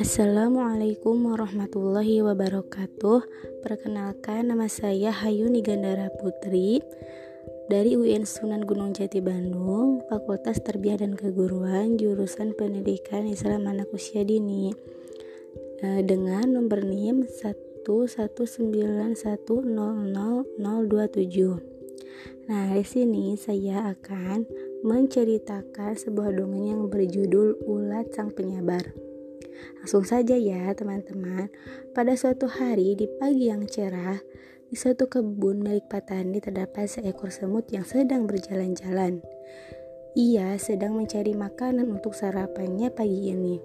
Assalamualaikum warahmatullahi wabarakatuh. Perkenalkan nama saya Hayuni Gandara Putri Dari UIN Sunan Gunung Jati Bandung Fakultas Terbiah dan Keguruan Jurusan Pendidikan Islam Anak Usia Dini. Eh, Dengan nomor NIM 119100027 Nah, di sini saya akan menceritakan sebuah dongeng yang berjudul Ulat Sang Penyabar. Langsung saja ya teman-teman. Pada suatu hari di pagi yang cerah, di suatu kebun milik Patani terdapat seekor semut yang sedang berjalan-jalan. Ia sedang mencari makanan untuk sarapannya pagi ini.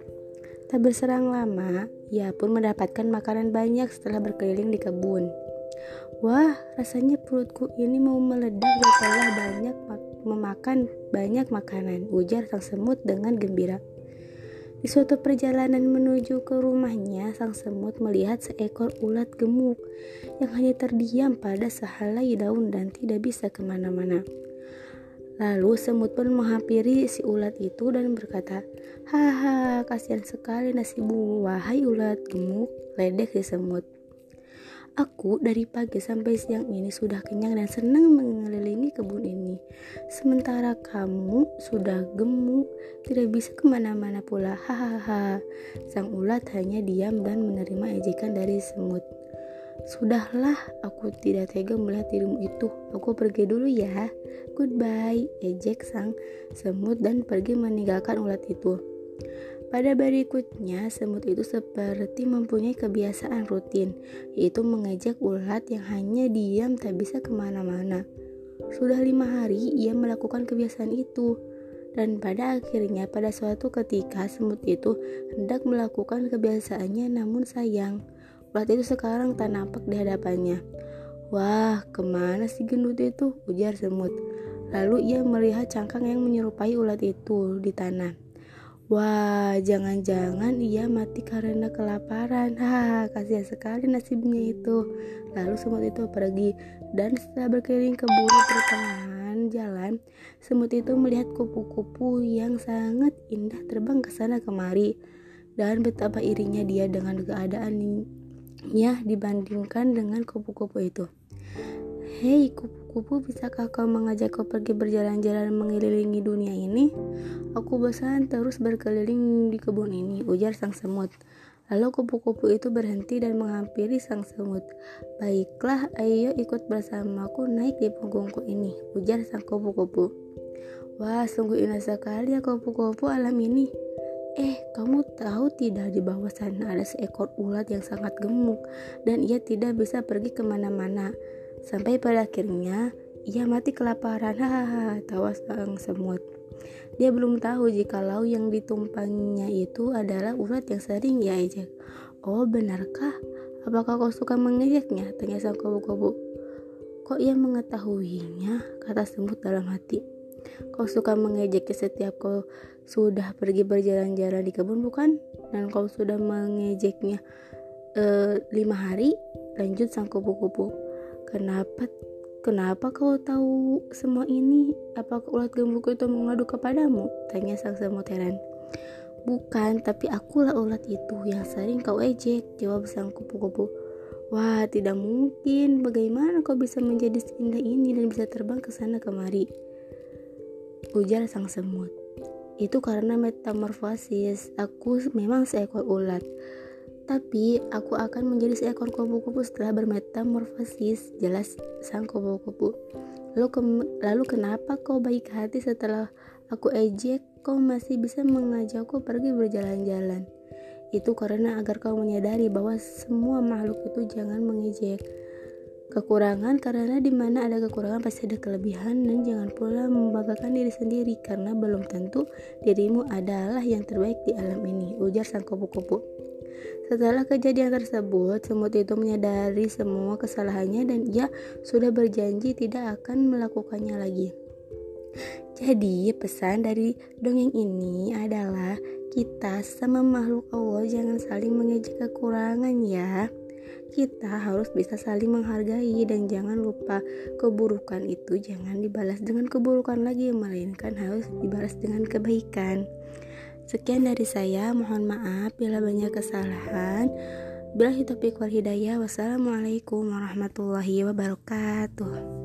Tak berserang lama, ia pun mendapatkan makanan banyak setelah berkeliling di kebun. Wah, rasanya perutku ini mau meledak setelah banyak memakan banyak makanan, ujar sang semut dengan gembira. Di suatu perjalanan menuju ke rumahnya, sang semut melihat seekor ulat gemuk yang hanya terdiam pada sehelai daun dan tidak bisa ke mana-mana. Lalu semut pun menghampiri si ulat itu dan berkata, Haha, kasihan sekali nasibmu, wahai ulat gemuk, ledek si semut. Aku dari pagi sampai siang ini sudah kenyang dan senang mengelilingi kebun ini. Sementara kamu sudah gemuk, tidak bisa ke mana-mana pula. Hahaha. Sang ulat hanya diam dan menerima ejekan dari semut. Sudahlah, aku tidak tega melihat dirimu itu. Aku pergi dulu ya. Goodbye, ejek sang semut dan pergi meninggalkan ulat itu. Pada berikutnya, semut itu seperti mempunyai kebiasaan rutin, yaitu mengejek ulat yang hanya diam tak bisa ke mana-mana. Sudah lima hari ia melakukan kebiasaan itu, dan pada akhirnya pada suatu ketika semut itu hendak melakukan kebiasaannya namun sayang, ulat itu sekarang tak nampak di hadapannya. Wah, ke mana si gendut itu? ujar semut. Lalu ia melihat cangkang yang menyerupai ulat itu di tanah. Wah, jangan-jangan ia mati karena kelaparan. Ha, kasihan sekali nasibnya itu. Lalu semut itu pergi dan setelah berkeliling kebun pertengahan jalan, semut itu melihat kupu-kupu yang sangat indah terbang ke sana kemari. Dan betapa irinya dia dengan keadaannya dibandingkan dengan kupu-kupu itu. Hei kupu-kupu, bisakah kau mengajakku pergi berjalan-jalan mengelilingi dunia ini? Aku bosan terus berkeliling di kebun ini, ujar sang semut. Lalu kupu-kupu itu berhenti dan menghampiri sang semut. Baiklah, ayo ikut bersamaku naik di punggungku ini, ujar sang kupu-kupu. Wah, sungguh indah sekali ya kupu-kupu alam ini. Eh, kamu tahu tidak di bawah sana ada seekor ulat yang sangat gemuk dan ia tidak bisa pergi ke mana-mana. Sampai pada akhirnya ia mati kelaparan. Hahaha, tawa sang semut. Dia belum tahu jika jikalau yang ditumpangnya itu adalah ulat yang sering ia ejek. Oh, benarkah? Apakah kau suka mengejeknya? Tanya sang kubu-kubu. Kok ia mengetahuinya? Kata semut dalam hati. Kau suka mengejeknya setiap kau sudah pergi berjalan-jalan di kebun, bukan? Dan kau sudah mengejeknya uh, lima hari? Lanjut sang kupu-kupu. Kenapa Kenapa kau tahu semua ini? Apakah ulat gemuk itu mengadu kepadamu? Tanya sang semut heran. Bukan, tapi akulah ulat itu yang sering kau ejek, jawab sang kupu-kupu. Wah, tidak mungkin. Bagaimana kau bisa menjadi seindah ini dan bisa terbang ke sana kemari? Ujar sang semut. Itu karena metamorfosis. Aku memang seekor ulat. Tapi aku akan menjadi seekor kupu-kupu setelah bermetamorfosis, jelas sang kupu-kupu. Lalu, ke lalu kenapa kau baik hati setelah aku ejek, kau masih bisa mengajakku pergi berjalan-jalan? Itu karena agar kau menyadari bahwa semua makhluk itu jangan mengejek. Kekurangan karena di mana ada kekurangan pasti ada kelebihan dan jangan pula membanggakan diri sendiri karena belum tentu dirimu adalah yang terbaik di alam ini. Ujar sang kupu-kupu. Setelah kejadian tersebut, semut itu menyadari semua kesalahannya dan ia sudah berjanji tidak akan melakukannya lagi. Jadi, pesan dari dongeng ini adalah kita sama makhluk Allah jangan saling mengejek kekurangan ya. kita harus bisa saling menghargai dan jangan lupa keburukan itu jangan dibalas dengan keburukan lagi melainkan harus dibalas dengan kebaikan sekian dari saya mohon maaf bila banyak kesalahan. Bila topik wal hidayah wassalamualaikum warahmatullahi wabarakatuh